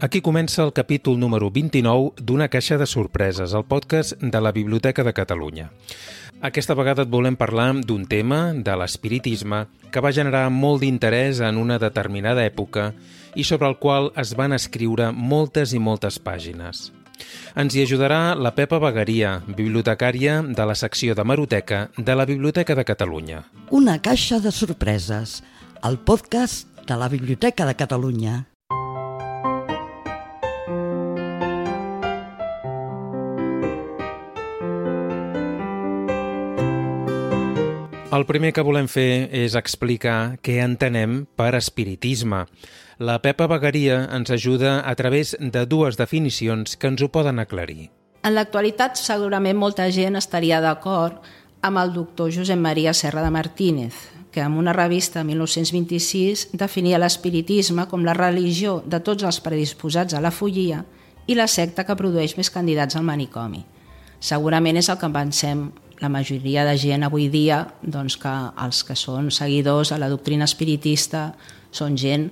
Aquí comença el capítol número 29 d'Una caixa de sorpreses, el podcast de la Biblioteca de Catalunya. Aquesta vegada et volem parlar d'un tema, de l'espiritisme, que va generar molt d'interès en una determinada època i sobre el qual es van escriure moltes i moltes pàgines. Ens hi ajudarà la Pepa Bagaria, bibliotecària de la secció de Maroteca de la Biblioteca de Catalunya. Una caixa de sorpreses, el podcast de la Biblioteca de Catalunya. El primer que volem fer és explicar què entenem per espiritisme. La Pepa Bagaria ens ajuda a través de dues definicions que ens ho poden aclarir. En l'actualitat, segurament molta gent estaria d'acord amb el doctor Josep Maria Serra de Martínez, que en una revista 1926 definia l'espiritisme com la religió de tots els predisposats a la follia i la secta que produeix més candidats al manicomi. Segurament és el que pensem la majoria de gent avui dia doncs, que els que són seguidors de la doctrina espiritista són gent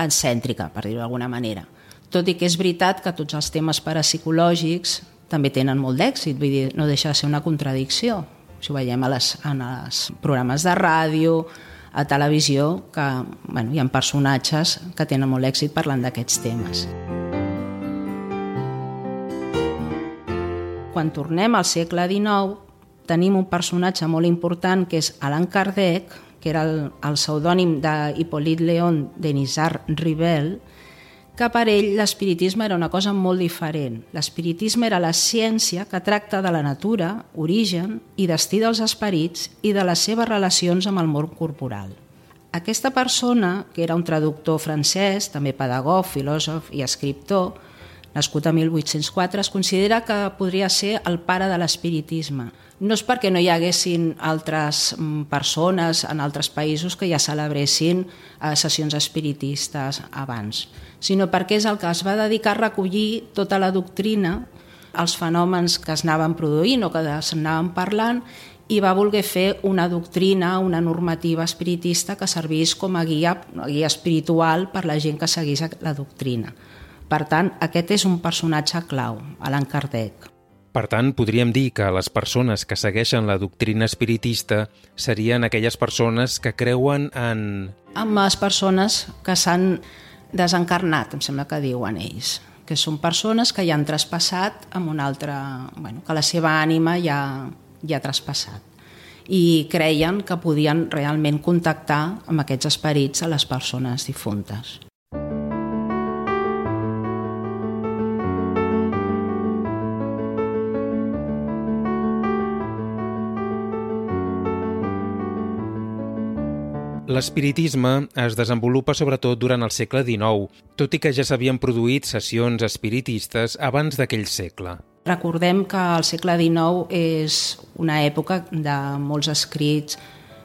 excèntrica, per dir-ho d'alguna manera. Tot i que és veritat que tots els temes parapsicològics també tenen molt d'èxit, vull dir, no deixa de ser una contradicció. Si ho veiem a les, en els programes de ràdio, a televisió, que bueno, hi ha personatges que tenen molt èxit parlant d'aquests temes. Quan tornem al segle XIX, tenim un personatge molt important que és Allan Kardec, que era el, el pseudònim d'Hippolyte Léon Denisard Rivel, que per ell l'espiritisme era una cosa molt diferent. L'espiritisme era la ciència que tracta de la natura, origen i destí dels esperits i de les seves relacions amb el món corporal. Aquesta persona, que era un traductor francès, també pedagog, filòsof i escriptor, nascut a 1804, es considera que podria ser el pare de l'espiritisme, no és perquè no hi haguessin altres mm, persones en altres països que ja celebressin eh, sessions espiritistes abans, sinó perquè és el que es va dedicar a recollir tota la doctrina, els fenòmens que es anaven produint o que s'anaven parlant i va voler fer una doctrina, una normativa espiritista que servís com a guia, guia espiritual per la gent que seguís la doctrina. Per tant, aquest és un personatge clau, Allan Kardec. Per tant, podríem dir que les persones que segueixen la doctrina espiritista serien aquelles persones que creuen en... Amb les persones que s'han desencarnat, em sembla que diuen ells, que són persones que ja han traspassat amb una altra... Bueno, que la seva ànima ja, ja ha traspassat i creien que podien realment contactar amb aquests esperits a les persones difuntes. L'espiritisme es desenvolupa sobretot durant el segle XIX, tot i que ja s'havien produït sessions espiritistes abans d'aquell segle. Recordem que el segle XIX és una època de molts escrits,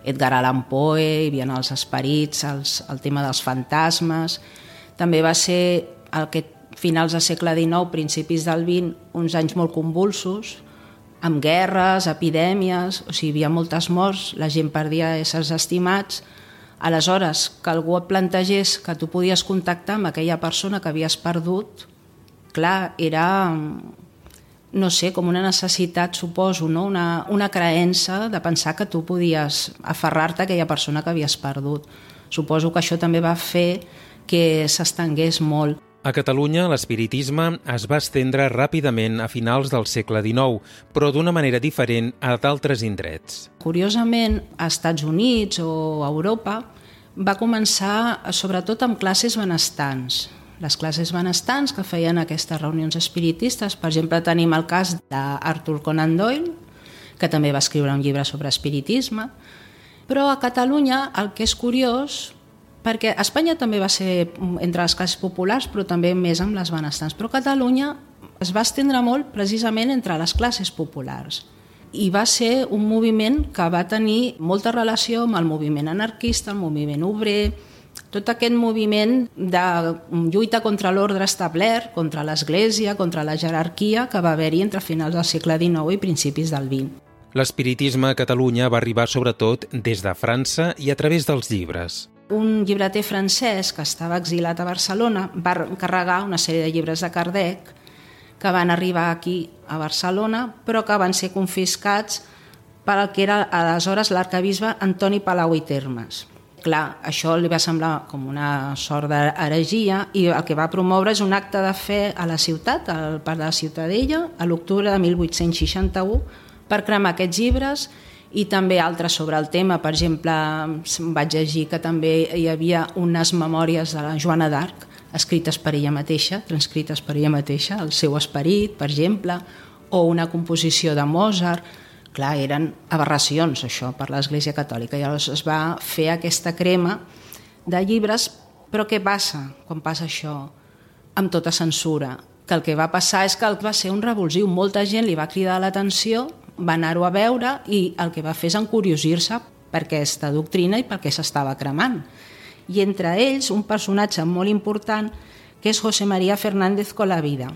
Edgar Allan Poe, hi havia els esperits, els, el tema dels fantasmes. També va ser aquest finals del segle XIX, principis del XX, uns anys molt convulsos, amb guerres, epidèmies, o sigui, hi havia moltes morts, la gent perdia éssers estimats, Aleshores, que algú et plantegés que tu podies contactar amb aquella persona que havies perdut, clar, era, no sé, com una necessitat, suposo, no? una, una creença de pensar que tu podies aferrar-te a aquella persona que havies perdut. Suposo que això també va fer que s'estengués molt. A Catalunya, l'espiritisme es va estendre ràpidament a finals del segle XIX, però d'una manera diferent a d'altres indrets. Curiosament, als Estats Units o a Europa va començar sobretot amb classes benestants. Les classes benestants que feien aquestes reunions espiritistes, per exemple, tenim el cas d'Arthur Conan Doyle, que també va escriure un llibre sobre espiritisme, però a Catalunya el que és curiós perquè Espanya també va ser entre les classes populars, però també més amb les benestants. Però Catalunya es va estendre molt precisament entre les classes populars i va ser un moviment que va tenir molta relació amb el moviment anarquista, el moviment obrer, tot aquest moviment de lluita contra l'ordre establert, contra l'Església, contra la jerarquia que va haver-hi entre finals del segle XIX i principis del XX. L'espiritisme a Catalunya va arribar sobretot des de França i a través dels llibres. Un llibreter francès que estava exilat a Barcelona va encarregar una sèrie de llibres de Kardec que van arribar aquí a Barcelona però que van ser confiscats per al que era aleshores l'arcabisbe Antoni Palau i Termes. Clar, això li va semblar com una sort d'heregia i el que va promoure és un acte de fe a la ciutat, al Parc de la Ciutadella, a l'octubre de 1861, per cremar aquests llibres i també altres sobre el tema. Per exemple, vaig llegir que també hi havia unes memòries de la Joana d'Arc escrites per ella mateixa, transcrites per ella mateixa, el seu esperit, per exemple, o una composició de Mozart. Clar, eren aberracions, això, per l'Església Catòlica. I llavors es va fer aquesta crema de llibres, però què passa quan passa això amb tota censura? Que el que va passar és que va ser un revulsiu. Molta gent li va cridar l'atenció va anar-ho a veure i el que va fer és encuriosir-se per aquesta doctrina i pel que s'estava cremant. I entre ells un personatge molt important que és José María Fernández Colavida.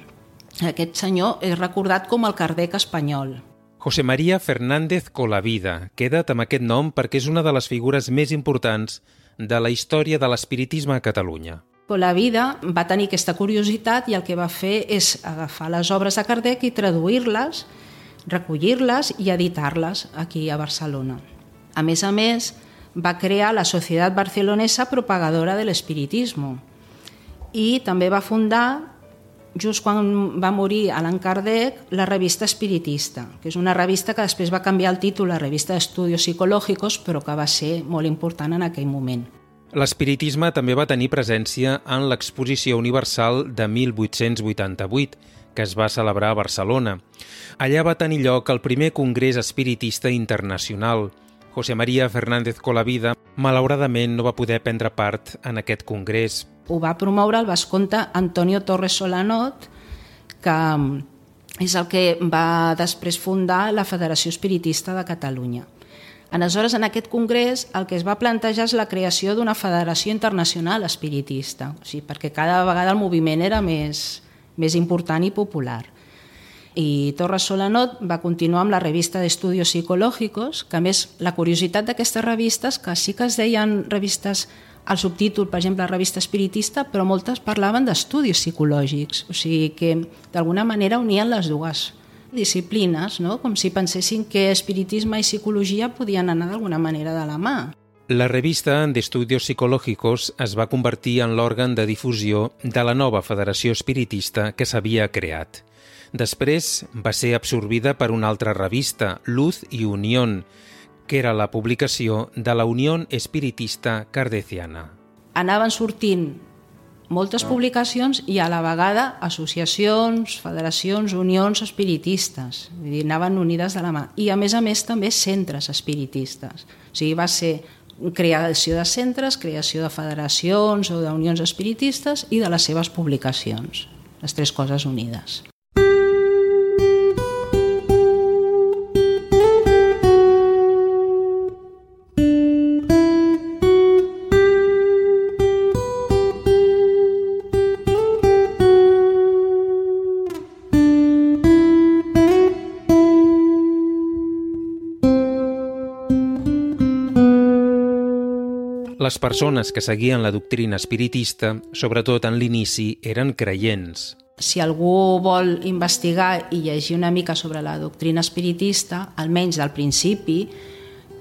Aquest senyor és recordat com el Kardec espanyol. José María Fernández Colavida. Queda't amb aquest nom perquè és una de les figures més importants de la història de l'espiritisme a Catalunya. Colavida va tenir aquesta curiositat i el que va fer és agafar les obres de Kardec i traduir-les recollir-les i editar-les aquí a Barcelona. A més a més, va crear la Societat Barcelonesa Propagadora de l'Espiritismo i també va fundar, just quan va morir Allan Kardec, la revista Espiritista, que és una revista que després va canviar el títol a Revista d'Estudios Psicològicos, però que va ser molt important en aquell moment. L'espiritisme també va tenir presència en l'Exposició Universal de 1888, que es va celebrar a Barcelona. Allà va tenir lloc el primer Congrés Espiritista Internacional. José María Fernández Colavida malauradament no va poder prendre part en aquest congrés. Ho va promoure el vescomte Antonio Torres Solanot, que mm, és el que va després fundar la Federació Espiritista de Catalunya. Aleshores, en aquest congrés, el que es va plantejar és la creació d'una federació internacional espiritista, o sigui, perquè cada vegada el moviment era més, més important i popular. I Torres Solanot va continuar amb la revista d'Estudios Psicològicos, que a més la curiositat d'aquestes revistes, que sí que es deien revistes al subtítol, per exemple, la revista espiritista, però moltes parlaven d'estudis psicològics, o sigui que d'alguna manera unien les dues disciplines, no? com si pensessin que espiritisme i psicologia podien anar d'alguna manera de la mà. La revista d'Estudios Psicològicos es va convertir en l'òrgan de difusió de la nova Federació Espiritista que s'havia creat. Després va ser absorbida per una altra revista, Luz i Unión, que era la publicació de la Unió Espiritista Cardeciana. Anaven sortint moltes publicacions i a la vegada associacions, federacions, unions espiritistes. Dir, anaven unides de la mà. I a més a més també centres espiritistes. O sigui, va ser creació de centres, creació de federacions o d'unions espiritistes i de les seves publicacions, les tres coses unides. Les persones que seguien la doctrina espiritista, sobretot en l'inici, eren creients. Si algú vol investigar i llegir una mica sobre la doctrina espiritista, almenys del principi,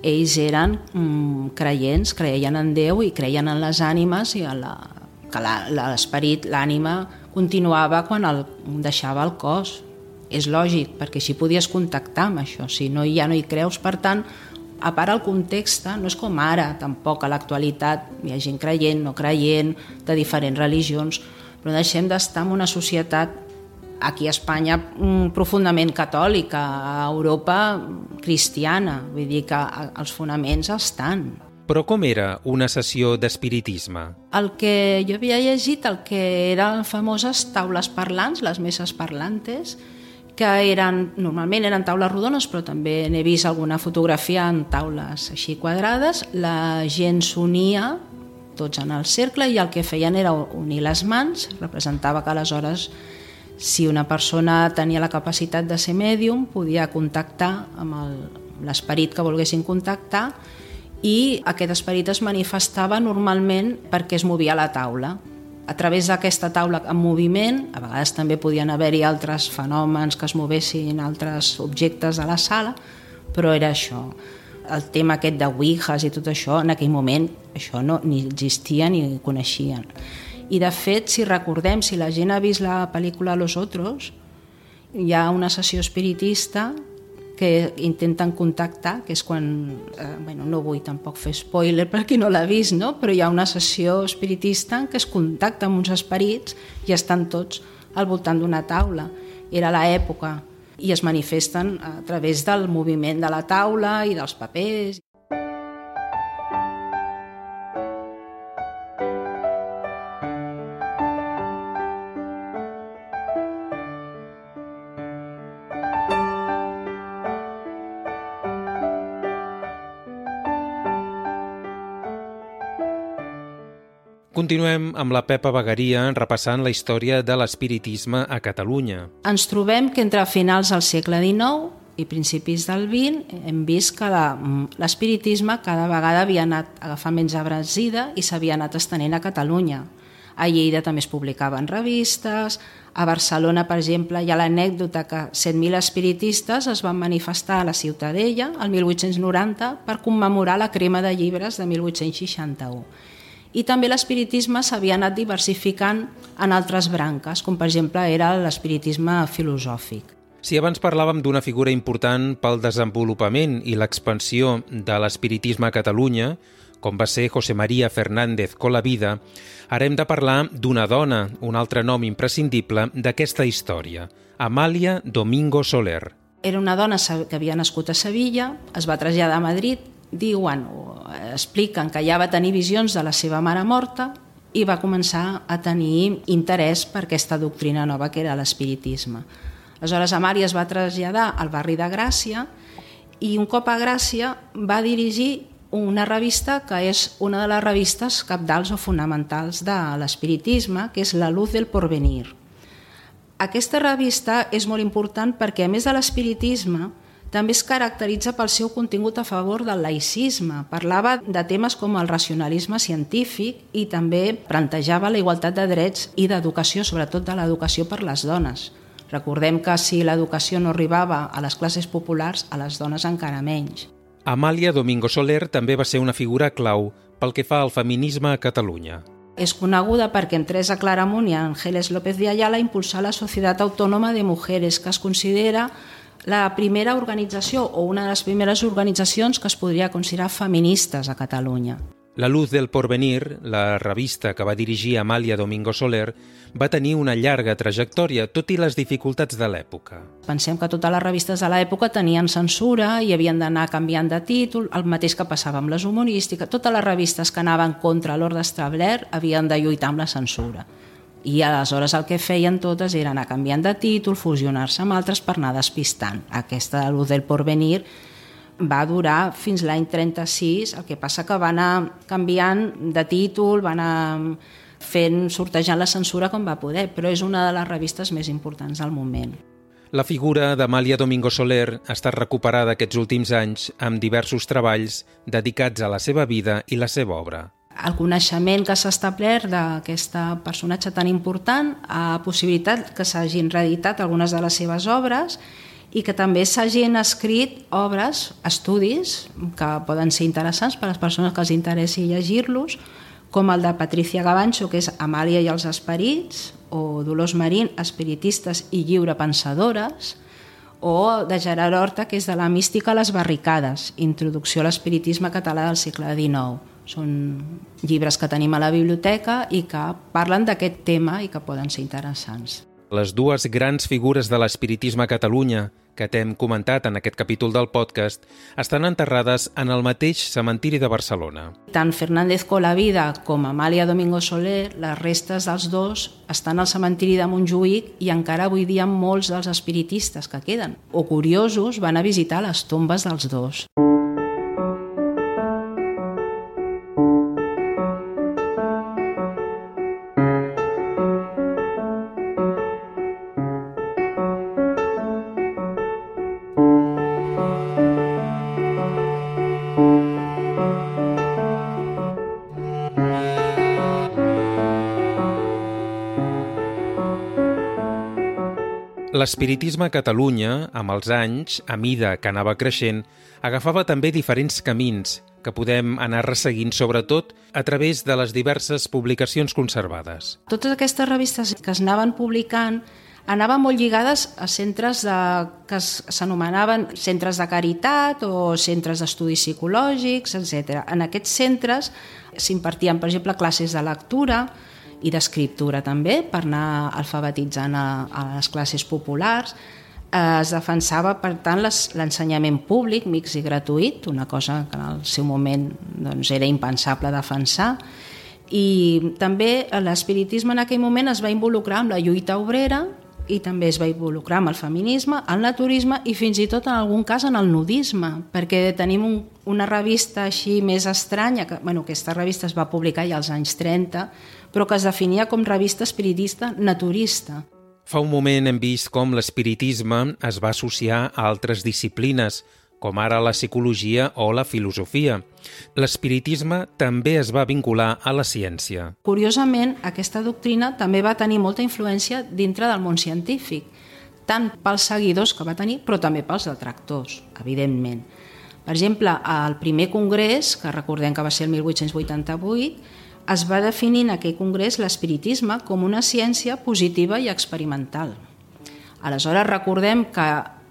ells eren mm, creients, creien en Déu i creien en les ànimes i en la, que l'esperit, l'ànima, continuava quan el, deixava el cos. És lògic, perquè així podies contactar amb això. Si no, ja no hi creus, per tant, a part el context no és com ara, tampoc a l'actualitat hi ha gent creient, no creient, de diferents religions, però deixem d'estar en una societat aquí a Espanya mm, profundament catòlica, a Europa cristiana, vull dir que els fonaments estan. Però com era una sessió d'espiritisme? El que jo havia llegit, el que eren famoses taules parlants, les meses parlantes, que eren, normalment eren taules rodones, però també n'he vist alguna fotografia en taules així quadrades. La gent s'unia tots en el cercle i el que feien era unir les mans, representava que aleshores si una persona tenia la capacitat de ser mèdium podia contactar amb l'esperit que volguessin contactar i aquest esperit es manifestava normalment perquè es movia la taula. A través d'aquesta taula en moviment, a vegades també podien haver-hi altres fenòmens que es movessin altres objectes de la sala, però era això. El tema aquest de Ouijas i tot això, en aquell moment, això no ni existia ni coneixien. I de fet, si recordem, si la gent ha vist la pel·lícula Los Otros, hi ha una sessió espiritista que intenten contactar, que és quan, eh, bueno, no vull tampoc fer spoiler per qui no l'ha vist, no? però hi ha una sessió espiritista en què es contacta amb uns esperits i estan tots al voltant d'una taula. Era l'època i es manifesten a través del moviment de la taula i dels papers. Continuem amb la Pepa Bagaria repassant la història de l'espiritisme a Catalunya. Ens trobem que entre finals del segle XIX i principis del XX hem vist que l'espiritisme cada vegada havia anat agafant menys abrasida i s'havia anat estenent a Catalunya. A Lleida també es publicaven revistes, a Barcelona, per exemple, hi ha l'anècdota que 100.000 espiritistes es van manifestar a la Ciutadella el 1890 per commemorar la crema de llibres de 1861 i també l'espiritisme s'havia anat diversificant en altres branques, com per exemple era l'espiritisme filosòfic. Si abans parlàvem d'una figura important pel desenvolupament i l'expansió de l'espiritisme a Catalunya, com va ser José María Fernández Colavida, ara hem de parlar d'una dona, un altre nom imprescindible d'aquesta història, Amàlia Domingo Soler. Era una dona que havia nascut a Sevilla, es va traslladar a Madrid diuen o expliquen que ja va tenir visions de la seva mare morta i va començar a tenir interès per aquesta doctrina nova que era l'espiritisme. Aleshores, Amària es va traslladar al barri de Gràcia i un cop a Gràcia va dirigir una revista que és una de les revistes capdals o fonamentals de l'espiritisme, que és La Luz del Porvenir. Aquesta revista és molt important perquè, a més de l'espiritisme, també es caracteritza pel seu contingut a favor del laïcisme. Parlava de temes com el racionalisme científic i també plantejava la igualtat de drets i d'educació, sobretot de l'educació per les dones. Recordem que si l'educació no arribava a les classes populars, a les dones encara menys. Amàlia Domingo Soler també va ser una figura clau pel que fa al feminisme a Catalunya. És coneguda perquè en Teresa Claramunt i Ángeles López de Ayala impulsar la Societat Autònoma de Mujeres, que es considera la primera organització o una de les primeres organitzacions que es podria considerar feministes a Catalunya. La Luz del Porvenir, la revista que va dirigir Amàlia Domingo Soler, va tenir una llarga trajectòria, tot i les dificultats de l'època. Pensem que totes les revistes de l'època tenien censura i havien d'anar canviant de títol, el mateix que passava amb les humorístiques. Totes les revistes que anaven contra l'ordre establert havien de lluitar amb la censura i aleshores el que feien totes era anar canviant de títol, fusionar-se amb altres per anar despistant. Aquesta de Luz del Porvenir va durar fins l'any 36, el que passa que va anar canviant de títol, va anar fent, sortejant la censura com va poder, però és una de les revistes més importants del moment. La figura d'Amàlia Domingo Soler ha estat recuperada aquests últims anys amb diversos treballs dedicats a la seva vida i la seva obra el coneixement que s'ha establert d'aquest personatge tan important ha possibilitat que s'hagin reeditat algunes de les seves obres i que també s'hagin escrit obres, estudis, que poden ser interessants per a les persones que els interessi llegir-los, com el de Patricia Gavancho, que és Amàlia i els esperits, o Dolors Marín, espiritistes i lliurepensadores, o de Gerard Horta, que és de la mística a les barricades, introducció a l'espiritisme català del segle XIX. Són llibres que tenim a la biblioteca i que parlen d'aquest tema i que poden ser interessants. Les dues grans figures de l'espiritisme a Catalunya, que t'hem comentat en aquest capítol del podcast, estan enterrades en el mateix cementiri de Barcelona. Tant Fernández Colavida com Amàlia Domingo Soler, les restes dels dos estan al cementiri de Montjuïc i encara avui dia molts dels espiritistes que queden o curiosos van a visitar les tombes dels dos. Música L'espiritisme a Catalunya, amb els anys, a mida que anava creixent, agafava també diferents camins que podem anar resseguint, sobretot a través de les diverses publicacions conservades. Totes aquestes revistes que es anaven publicant anaven molt lligades a centres de, que s'anomenaven centres de caritat o centres d'estudis psicològics, etc. En aquests centres s'impartien, per exemple, classes de lectura, i d'escriptura també, per anar alfabetitzant a, a les classes populars. Es defensava, per tant, l'ensenyament públic, mix i gratuït, una cosa que en el seu moment doncs, era impensable defensar, i també l'espiritisme en aquell moment es va involucrar amb la lluita obrera i també es va involucrar amb el feminisme, el naturisme i fins i tot en algun cas en el nudisme, perquè tenim un, una revista així més estranya, que bueno, aquesta revista es va publicar ja als anys 30, però que es definia com revista espiritista naturista. Fa un moment hem vist com l'espiritisme es va associar a altres disciplines, com ara la psicologia o la filosofia. L'espiritisme també es va vincular a la ciència. Curiosament, aquesta doctrina també va tenir molta influència dintre del món científic, tant pels seguidors que va tenir, però també pels detractors, evidentment. Per exemple, al primer congrés, que recordem que va ser el 1888, es va definir en aquell congrés l'espiritisme com una ciència positiva i experimental. Aleshores, recordem que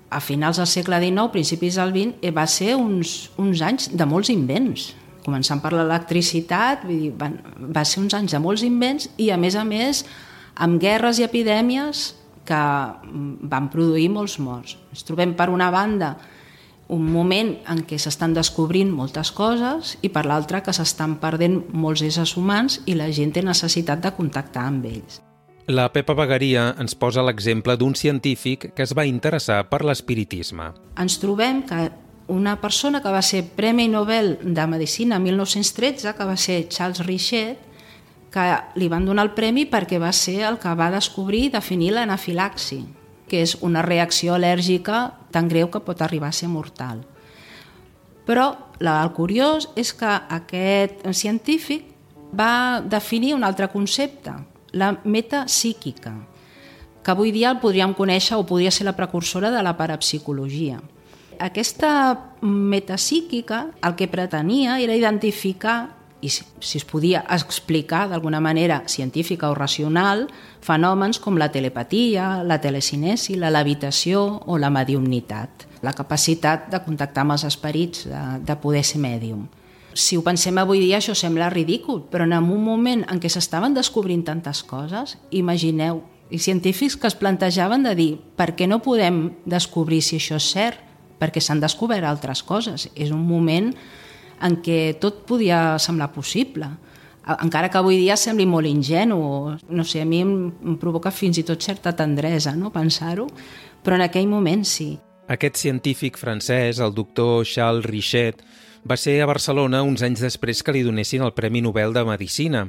a finals del segle XIX, principis del XX, eh, va ser uns, uns anys de molts invents, començant per l'electricitat, va ser uns anys de molts invents i, a més a més, amb guerres i epidèmies que mm, van produir molts morts. Ens trobem, per una banda, un moment en què s'estan descobrint moltes coses i per l'altra que s'estan perdent molts éssers humans i la gent té necessitat de contactar amb ells. La Pepa Bagaria ens posa l'exemple d'un científic que es va interessar per l'espiritisme. Ens trobem que una persona que va ser Premi Nobel de Medicina 1913, que va ser Charles Richet, que li van donar el premi perquè va ser el que va descobrir i definir l'anafilaxi, que és una reacció al·lèrgica tan greu que pot arribar a ser mortal. Però el curiós és que aquest científic va definir un altre concepte, la metapsíquica, que avui dia el podríem conèixer o podria ser la precursora de la parapsicologia. Aquesta metapsíquica el que pretenia era identificar i si, es podia explicar d'alguna manera científica o racional fenòmens com la telepatia, la telecinesi, la levitació o la mediumnitat, la capacitat de contactar amb els esperits, de, de poder ser mèdium. Si ho pensem avui dia això sembla ridícul, però en un moment en què s'estaven descobrint tantes coses, imagineu, i científics que es plantejaven de dir per què no podem descobrir si això és cert? Perquè s'han descobert altres coses. És un moment en què tot podia semblar possible encara que avui dia sembli molt ingenu, no sé, a mi em, provoca fins i tot certa tendresa no, pensar-ho, però en aquell moment sí. Aquest científic francès, el doctor Charles Richet, va ser a Barcelona uns anys després que li donessin el Premi Nobel de Medicina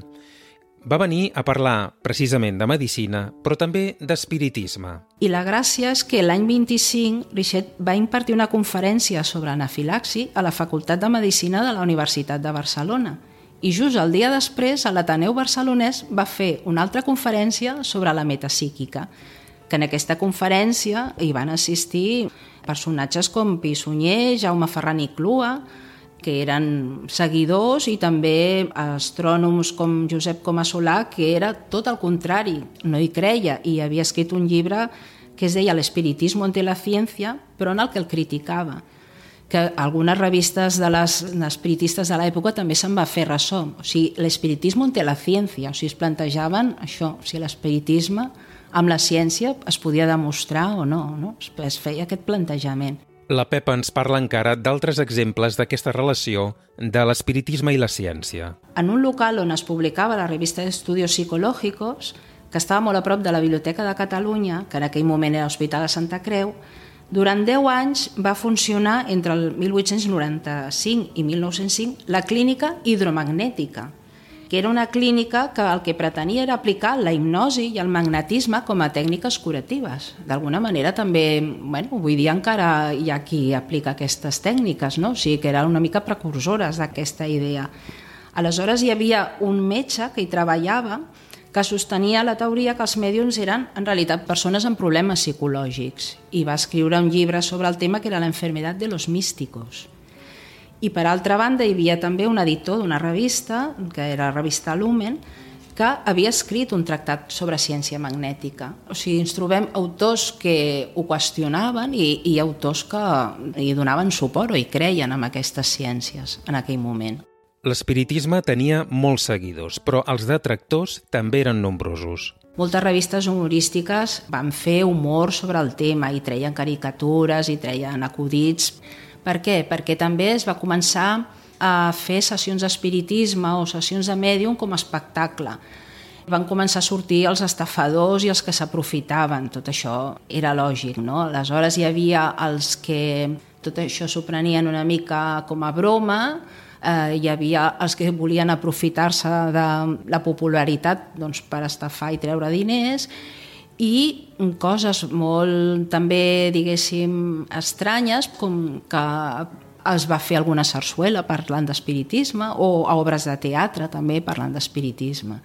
va venir a parlar precisament de medicina, però també d'espiritisme. I la gràcia és que l'any 25 Richet va impartir una conferència sobre anafilaxi a la Facultat de Medicina de la Universitat de Barcelona. I just el dia després, a l'Ateneu Barcelonès va fer una altra conferència sobre la metapsíquica, que en aquesta conferència hi van assistir personatges com Pi Sunyer, Jaume Ferran i Clua, que eren seguidors i també astrònoms com Josep Comassolà, que era tot el contrari, no hi creia i havia escrit un llibre que es deia L'espiritismo ante la ciència, però en el que el criticava que algunes revistes de les espiritistes de l'època també se'n va fer ressò. O sigui, l'espiritisme ante la ciència, o sigui, es plantejaven això, o sigui, l'espiritisme amb la ciència es podia demostrar o no, no? es feia aquest plantejament. La Pepa ens parla encara d'altres exemples d'aquesta relació de l'espiritisme i la ciència. En un local on es publicava la revista d'Estudios Psicològicos, que estava molt a prop de la Biblioteca de Catalunya, que en aquell moment era l'Hospital de Santa Creu, durant 10 anys va funcionar entre el 1895 i 1905 la clínica hidromagnètica, que era una clínica que el que pretenia era aplicar la hipnosi i el magnetisme com a tècniques curatives. D'alguna manera també, bueno, avui dia encara hi ha qui aplica aquestes tècniques, no? o sigui que eren una mica precursores d'aquesta idea. Aleshores hi havia un metge que hi treballava que sostenia la teoria que els mèdiums eren en realitat persones amb problemes psicològics i va escriure un llibre sobre el tema que era la enfermedad de los místicos. I per altra banda hi havia també un editor d'una revista, que era la revista Lumen, que havia escrit un tractat sobre ciència magnètica. O sigui, ens trobem autors que ho qüestionaven i, i autors que hi donaven suport o hi creien en aquestes ciències en aquell moment. L'espiritisme tenia molts seguidors, però els detractors també eren nombrosos. Moltes revistes humorístiques van fer humor sobre el tema i treien caricatures i treien acudits. Per què? Perquè també es va començar a fer sessions d'espiritisme o sessions de mèdium com a espectacle. Van començar a sortir els estafadors i els que s'aprofitaven. Tot això era lògic, no? Aleshores hi havia els que tot això s'ho prenien una mica com a broma, eh, hi havia els que volien aprofitar-se de la popularitat doncs, per estafar i treure diners i coses molt també, diguéssim, estranyes, com que es va fer alguna sarsuela parlant d'espiritisme o obres de teatre també parlant d'espiritisme.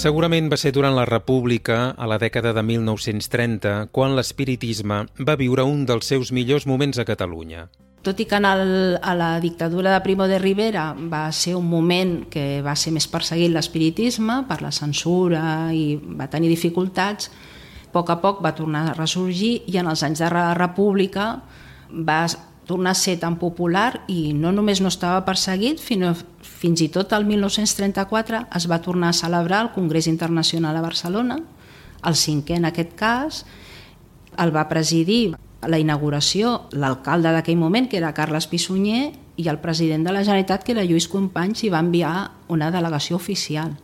Segurament va ser durant la República, a la dècada de 1930, quan l'espiritisme va viure un dels seus millors moments a Catalunya. Tot i que en el, a la dictadura de Primo de Rivera va ser un moment que va ser més perseguit l'espiritisme per la censura i va tenir dificultats, a poc a poc va tornar a ressorgir i en els anys de la República va tornar a ser tan popular i no només no estava perseguit, fins, fins i tot el 1934 es va tornar a celebrar el Congrés Internacional a Barcelona, el cinquè en aquest cas, el va presidir la inauguració l'alcalde d'aquell moment, que era Carles Pissunyer, i el president de la Generalitat, que era Lluís Companys, i va enviar una delegació oficial.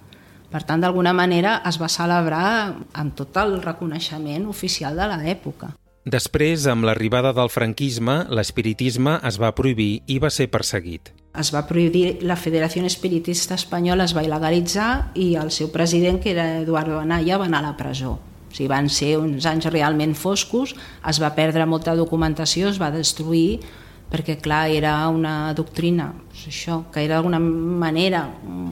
Per tant, d'alguna manera es va celebrar amb tot el reconeixement oficial de l'època. Després, amb l'arribada del franquisme, l'espiritisme es va prohibir i va ser perseguit. Es va prohibir, la Federació Espiritista Espanyola es va il·legalitzar i el seu president, que era Eduardo Anaya, va anar a la presó. O sigui, van ser uns anys realment foscos, es va perdre molta documentació, es va destruir, perquè clar, era una doctrina doncs això, que era d'alguna manera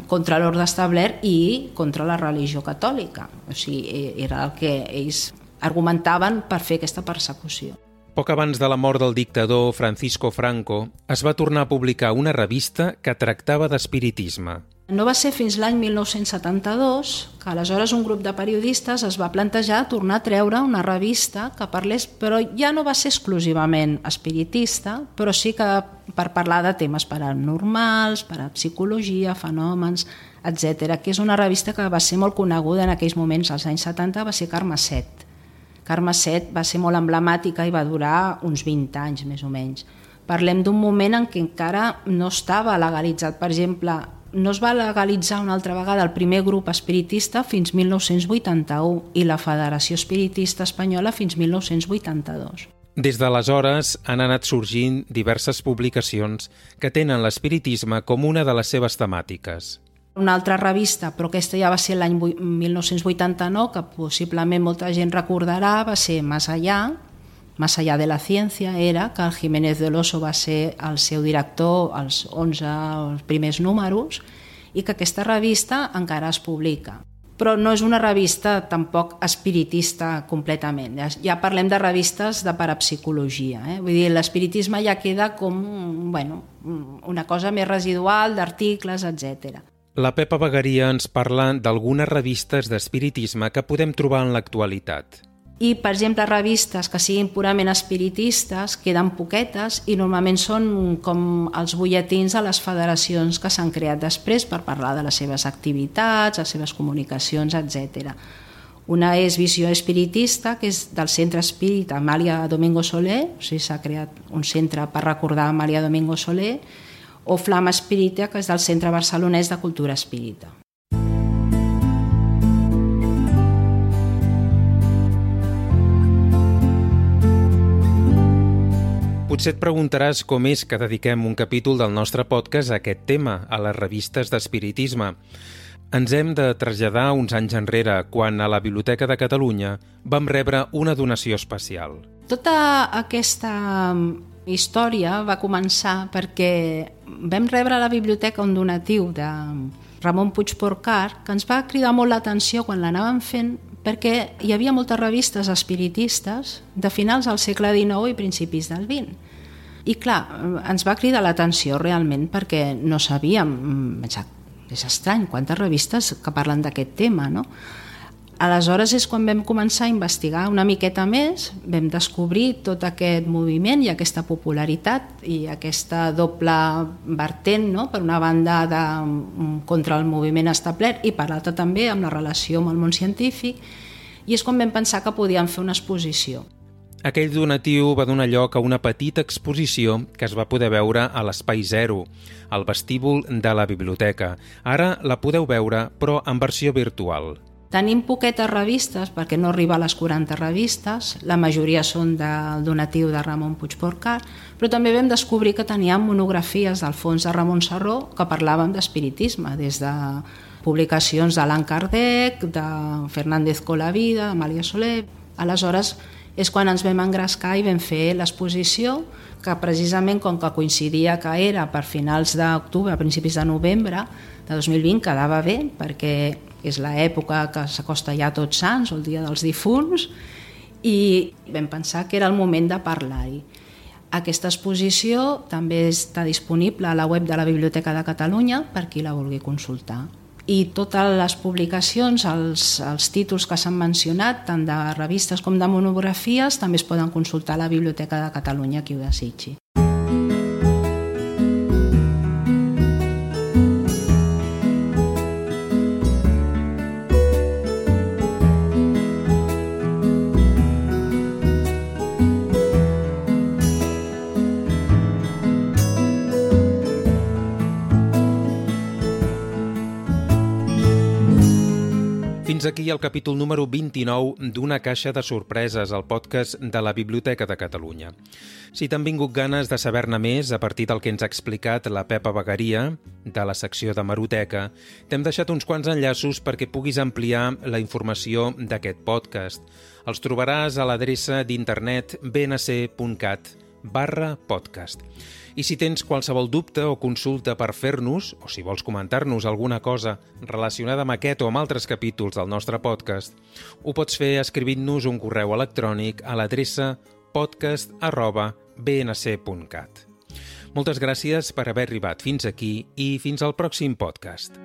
contra l'ordre establert i contra la religió catòlica. O sigui, era el que ells argumentaven per fer aquesta persecució. Poc abans de la mort del dictador Francisco Franco, es va tornar a publicar una revista que tractava d'espiritisme. No va ser fins l'any 1972 que aleshores un grup de periodistes es va plantejar tornar a treure una revista que parlés, però ja no va ser exclusivament espiritista, però sí que per parlar de temes paranormals, per a psicologia, fenòmens, etc. que és una revista que va ser molt coneguda en aquells moments, als anys 70, va ser Carme Set Carme Set va ser molt emblemàtica i va durar uns 20 anys, més o menys. Parlem d'un moment en què encara no estava legalitzat. Per exemple, no es va legalitzar una altra vegada el primer grup espiritista fins 1981 i la Federació Espiritista Espanyola fins 1982. Des d'aleshores han anat sorgint diverses publicacions que tenen l'espiritisme com una de les seves temàtiques. Una altra revista, però aquesta ja va ser l'any 1989, que possiblement molta gent recordarà, va ser Más allá, Más allá de la ciència, era que el Jiménez de l'Oso va ser el seu director als 11 els primers números i que aquesta revista encara es publica. Però no és una revista tampoc espiritista completament. Ja, ja parlem de revistes de parapsicologia. Eh? Vull dir, l'espiritisme ja queda com bueno, una cosa més residual, d'articles, etc. La Pepa Bagaria ens parla d'algunes revistes d'espiritisme que podem trobar en l'actualitat. I, per exemple, revistes que siguin purament espiritistes queden poquetes i normalment són com els butlletins de les federacions que s'han creat després per parlar de les seves activitats, les seves comunicacions, etc. Una és Visió Espiritista, que és del Centre Espírita Amàlia Domingo Soler, o sigui, s'ha creat un centre per recordar Amàlia Domingo Soler, o Flama Espírita, que és del Centre Barcelonès de Cultura Espírita. Potser et preguntaràs com és que dediquem un capítol del nostre podcast a aquest tema, a les revistes d'espiritisme. Ens hem de traslladar uns anys enrere, quan a la Biblioteca de Catalunya vam rebre una donació especial. Tota aquesta història va començar perquè vam rebre a la biblioteca un donatiu de Ramon Puig Porcar que ens va cridar molt l'atenció quan l'anàvem fent perquè hi havia moltes revistes espiritistes de finals del segle XIX i principis del XX. I clar, ens va cridar l'atenció realment perquè no sabíem, mm, és estrany, quantes revistes que parlen d'aquest tema, no? Aleshores és quan vam començar a investigar una miqueta més, vam descobrir tot aquest moviment i aquesta popularitat i aquesta doble vertent, no? per una banda de, mm, contra el moviment establert i per l'altra també amb la relació amb el món científic, i és quan vam pensar que podíem fer una exposició. Aquell donatiu va donar lloc a una petita exposició que es va poder veure a l'Espai Zero, al vestíbul de la biblioteca. Ara la podeu veure, però en versió virtual. Tenim poquetes revistes, perquè no arriba a les 40 revistes, la majoria són del donatiu de Ramon Puigporcar, però també vam descobrir que teníem monografies del fons de Ramon Sarró que parlaven d'espiritisme, des de publicacions d'Alan Kardec, de Fernández Colavida, d'Amàlia Soler... Aleshores, és quan ens vam engrescar i vam fer l'exposició, que precisament com que coincidia que era per finals d'octubre, principis de novembre de 2020, quedava bé, perquè és l'època que s'acosta ja a tots sants, el dia dels difunts, i vam pensar que era el moment de parlar-hi. Aquesta exposició també està disponible a la web de la Biblioteca de Catalunya per qui la vulgui consultar. I totes les publicacions, els, els títols que s'han mencionat, tant de revistes com de monografies, també es poden consultar a la Biblioteca de Catalunya qui ho desitgi. Fins aquí el capítol número 29 d'Una caixa de sorpreses, el podcast de la Biblioteca de Catalunya. Si t'han vingut ganes de saber-ne més a partir del que ens ha explicat la Pepa Bagaria, de la secció de Maroteca, t'hem deixat uns quants enllaços perquè puguis ampliar la informació d'aquest podcast. Els trobaràs a l'adreça d'internet bnc.cat barra podcast. I si tens qualsevol dubte o consulta per fer-nos, o si vols comentar-nos alguna cosa relacionada amb aquest o amb altres capítols del nostre podcast, ho pots fer escrivint-nos un correu electrònic a l'adreça podcast arroba bnc.cat. Moltes gràcies per haver arribat fins aquí i fins al pròxim podcast.